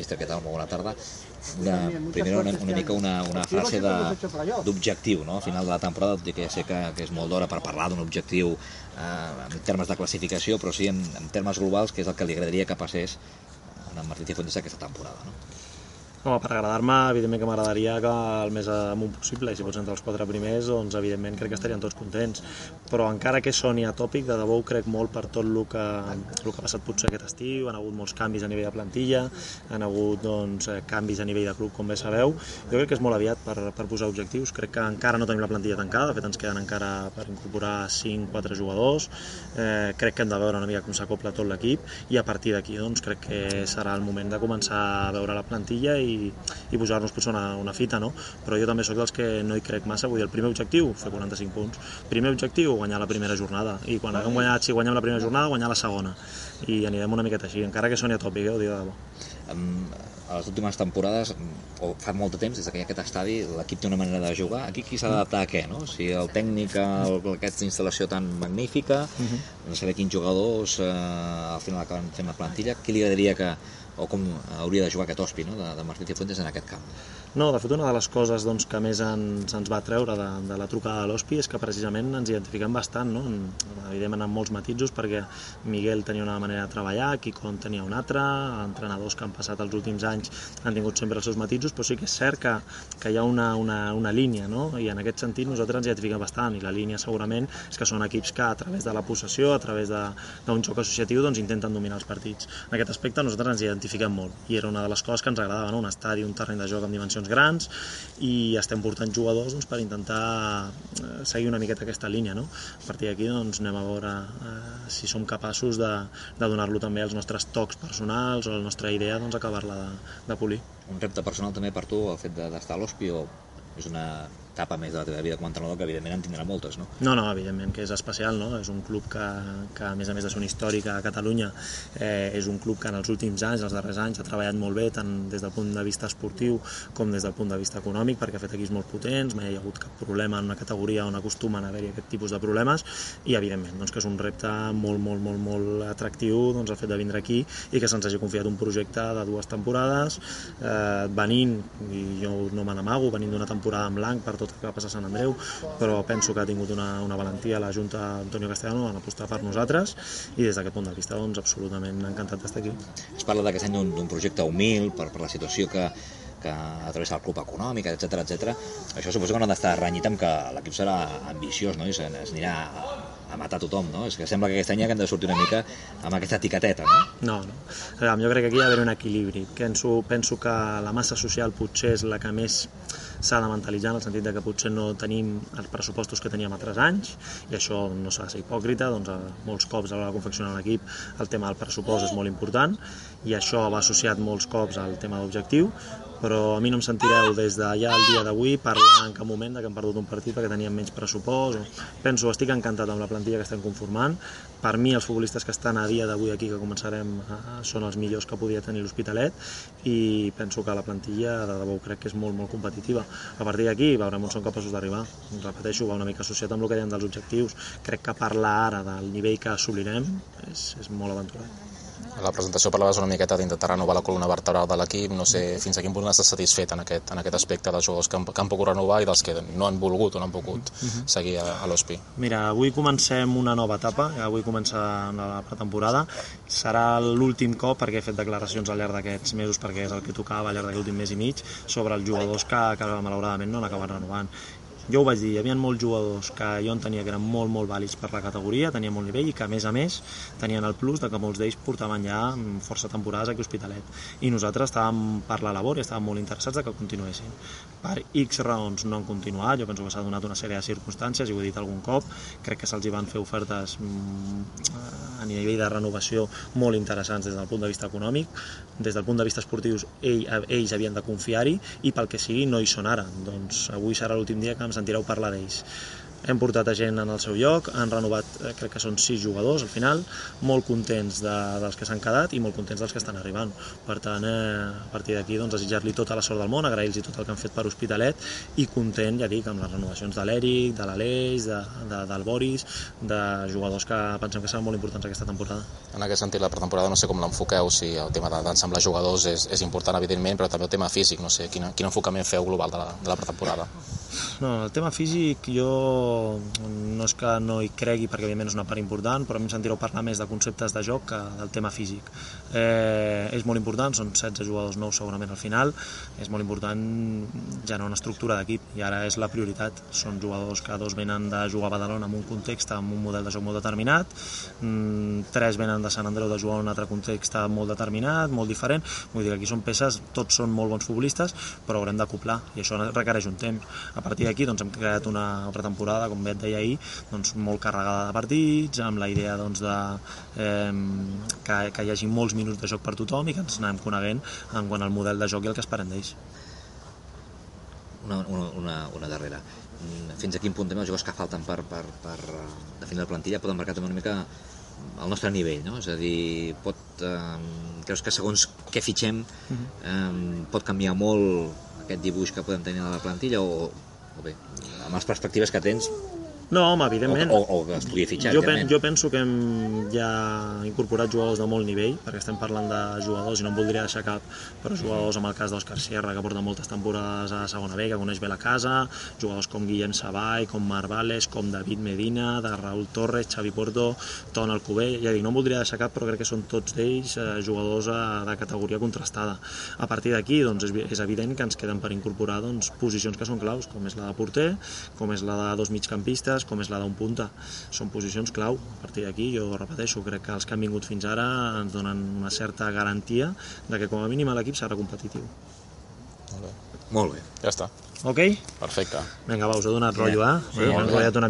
Mister, què tal? Molt bona tarda. Una, primer una, una mica una, una frase d'objectiu no? al final de la temporada, tot i que ja sé que, que és molt d'hora per parlar d'un objectiu eh, en termes de classificació, però sí en, en termes globals, que és el que li agradaria que passés a en Martí Cifuentes aquesta temporada. No? Home, per agradar-me, evidentment que m'agradaria que el més amunt possible, i si pots entre els quatre primers, doncs evidentment crec que estarien tots contents. Però encara que soni atòpic, de debò crec molt per tot el que, el que ha passat potser aquest estiu, han hagut molts canvis a nivell de plantilla, han hagut doncs, eh, canvis a nivell de club, com bé sabeu. Jo crec que és molt aviat per, per posar objectius, crec que encara no tenim la plantilla tancada, de fet ens queden encara per incorporar 5-4 jugadors, eh, crec que hem de veure una mica com s'acopla tot l'equip, i a partir d'aquí doncs, crec que serà el moment de començar a veure la plantilla i i, i posar-nos potser una, una fita, no? Però jo també sóc dels que no hi crec massa, vull dir, el primer objectiu, fer 45 punts. Primer objectiu, guanyar la primera jornada. I quan haguem guanyat, si guanyem la primera jornada, guanyar la segona. I anirem una miqueta així, encara que soni a tòpic, eh, ho dic de debò. Um, a les últimes temporades, o fa molt de temps, des que hi ha aquest estadi, l'equip té una manera de jugar. Aquí qui s'ha d'adaptar a què, no? O sigui, el tècnic, el, aquesta instal·lació tan magnífica, uh -huh. no saber quins jugadors eh, al final acaben fent la plantilla, qui li agradaria que, o com hauria de jugar aquest hospi no? de, de Martí Cifuentes en aquest camp. No, de fet una de les coses doncs, que més ens, ens va treure de, de la trucada de l'hospi és que precisament ens identifiquem bastant, no? evidentment amb molts matisos perquè Miguel tenia una manera de treballar, Kikon tenia una altra, entrenadors que han passat els últims anys han tingut sempre els seus matisos, però sí que és cert que, que hi ha una, una, una línia, no? i en aquest sentit nosaltres ens identifiquem bastant, i la línia segurament és que són equips que a través de la possessió, a través d'un joc associatiu, doncs intenten dominar els partits. En aquest aspecte nosaltres ens identifiquem identifiquem molt i era una de les coses que ens agradava, no? un estadi, un terreny de joc amb dimensions grans i estem portant jugadors doncs, per intentar eh, seguir una miqueta aquesta línia. No? A partir d'aquí doncs, anem a veure eh, si som capaços de, de donar-lo també als nostres tocs personals o la nostra idea doncs, acabar-la de, de polir. Un repte personal també per tu el fet d'estar a l'Hospi o és una etapa més de la teva vida com a entrenador que evidentment en tindrà moltes, no? No, no, evidentment que és especial, no? És un club que, que a més a més de ser un històric a Catalunya eh, és un club que en els últims anys, els darrers anys, ha treballat molt bé tant des del punt de vista esportiu com des del punt de vista econòmic perquè ha fet equips molt potents, mai hi ha hagut cap problema en una categoria on acostumen a haver-hi aquest tipus de problemes i evidentment doncs, que és un repte molt, molt, molt, molt atractiu doncs, el fet de vindre aquí i que se'ns hagi confiat un projecte de dues temporades eh, venint, i jo no me n'amago, venint d'una temporada en blanc per tot el que va passar a Sant Andreu, però penso que ha tingut una, una valentia la Junta Antonio Castellano en apostar per nosaltres i des d'aquest punt de vista doncs, absolutament encantat d'estar aquí. Es parla d'aquest any d'un projecte humil per, per la situació que, que travessa el club econòmic, etc etc. Això suposo que no ha d'estar renyit amb que l'equip serà ambiciós no? i s'anirà a, a matar tothom, no? És que sembla que aquest any hem de sortir una mica amb aquesta etiqueteta, no? No, no. Jo crec que aquí hi ha d'haver un equilibri. Penso, penso que la massa social potser és la que més s'ha de mentalitzar en el sentit de que potser no tenim els pressupostos que teníem altres anys i això no s'ha de ser hipòcrita, doncs molts cops a l'hora de confeccionar l'equip el tema del pressupost és molt important i això va associat molts cops al tema d'objectiu, però a mi no em sentireu des d'allà al dia d'avui parlar en cap moment de que hem perdut un partit perquè teníem menys pressupost. Penso, estic encantat amb la plantilla que estem conformant. Per mi, els futbolistes que estan a dia d'avui aquí, que començarem, són els millors que podia tenir l'Hospitalet i penso que la plantilla, de debò, crec que és molt, molt competitiva. A partir d'aquí veurem on són capaços d'arribar. Repeteixo, va una mica associat amb el que dèiem dels objectius. Crec que parlar ara del nivell que assolirem és, és molt aventurat. A la presentació parlaves una miqueta d'intentar renovar la columna vertebral de l'equip, no sé fins a quin punt estàs satisfet en aquest, en aquest aspecte dels jugadors que han, que han pogut renovar i dels que no han volgut o no han pogut uh mhm. -huh. seguir a, a l'Hospi. Mira, avui comencem una nova etapa, avui comença la pretemporada, serà l'últim cop perquè he fet declaracions al llarg d'aquests mesos perquè és el que tocava al llarg d'aquest últim mes i mig sobre els jugadors que, que malauradament no han acabat renovant jo ho vaig dir, hi havia molts jugadors que jo entenia que eren molt, molt vàlids per la categoria, tenien molt nivell i que a més a més tenien el plus de que molts d'ells portaven ja força temporades aquí a Hospitalet. I nosaltres estàvem per la labor i estàvem molt interessats de que continuessin. Per X raons no han continuat, jo penso que s'ha donat una sèrie de circumstàncies, i ho he dit algun cop, crec que se'ls van fer ofertes mm, a nivell de renovació molt interessants des del punt de vista econòmic, des del punt de vista esportiu ell, ells havien de confiar-hi i pel que sigui no hi són ara. Doncs avui serà l'últim dia que em sentireu parlar d'ells. hem portat a gent en el seu lloc, han renovat, eh, crec que són sis jugadors al final, molt contents de, dels que s'han quedat i molt contents dels que estan arribant. Per tant, eh, a partir d'aquí, doncs, desitjar-li tota la sort del món, agrair-los tot el que han fet per Hospitalet i content, ja dic, amb les renovacions de l'Eric, de l'Aleix, de, de, del Boris, de jugadors que pensem que seran molt importants aquesta temporada. En aquest sentit, la pretemporada no sé com l'enfoqueu, si el tema d'ensemblar jugadors és, és important, evidentment, però també el tema físic, no sé, quin, quin enfocament feu global de la, de la pretemporada. No, el tema físic jo no és que no hi cregui perquè evidentment és una part important, però a mi em sentireu parlar més de conceptes de joc que del tema físic. Eh, és molt important, són 16 jugadors nous segurament al final, és molt important generar una estructura d'equip i ara és la prioritat. Són jugadors que dos venen de jugar a Badalona en un context, amb un model de joc molt determinat, mm, tres venen de Sant Andreu de jugar en un altre context molt determinat, molt diferent, vull dir que aquí són peces, tots són molt bons futbolistes, però haurem d'acoplar i això requereix un temps. A partir d'aquí doncs, hem creat una pretemporada, com bé et deia ahir, doncs, molt carregada de partits, amb la idea doncs, de, eh, que, que hi hagi molts minuts de joc per tothom i que ens anem coneguent en quant al model de joc i el que esperem d'ells. Una, una, una, una darrera. Mm, Fins a quin punt també els jugadors que falten per, per, per eh, definir la plantilla poden marcar també una mica el nostre nivell, no? És a dir, pot, eh, creus que segons què fitxem eh, pot canviar molt aquest dibuix que podem tenir a la plantilla o, bé, amb les perspectives que tens No, home, o, evidentment. o, o que es pugui fitxar, jo, pen, jo penso que hem ja incorporat jugadors de molt nivell, perquè estem parlant de jugadors, i no em voldria deixar cap, però jugadors amb el cas d'Òscar Sierra, que porta moltes temporades a segona B, que coneix bé la casa, jugadors com Guillem Savall, com Marc Vales, com David Medina, de Raúl Torres, Xavi Porto, Ton Alcubé, ja dic, no em voldria deixar cap, però crec que són tots d'ells eh, jugadors eh, de categoria contrastada. A partir d'aquí, doncs, és, és evident que ens queden per incorporar doncs, posicions que són claus, com és la de porter, com és la de dos migcampistes, com és la d'un punta. Són posicions clau. A partir d'aquí, jo repeteixo, crec que els que han vingut fins ara ens donen una certa garantia de que com a mínim l'equip serà competitiu. Molt bé. Molt bé. Ja està. Ok? Perfecte. Vinga, va, us he donat rotllo, eh? Sí, Us he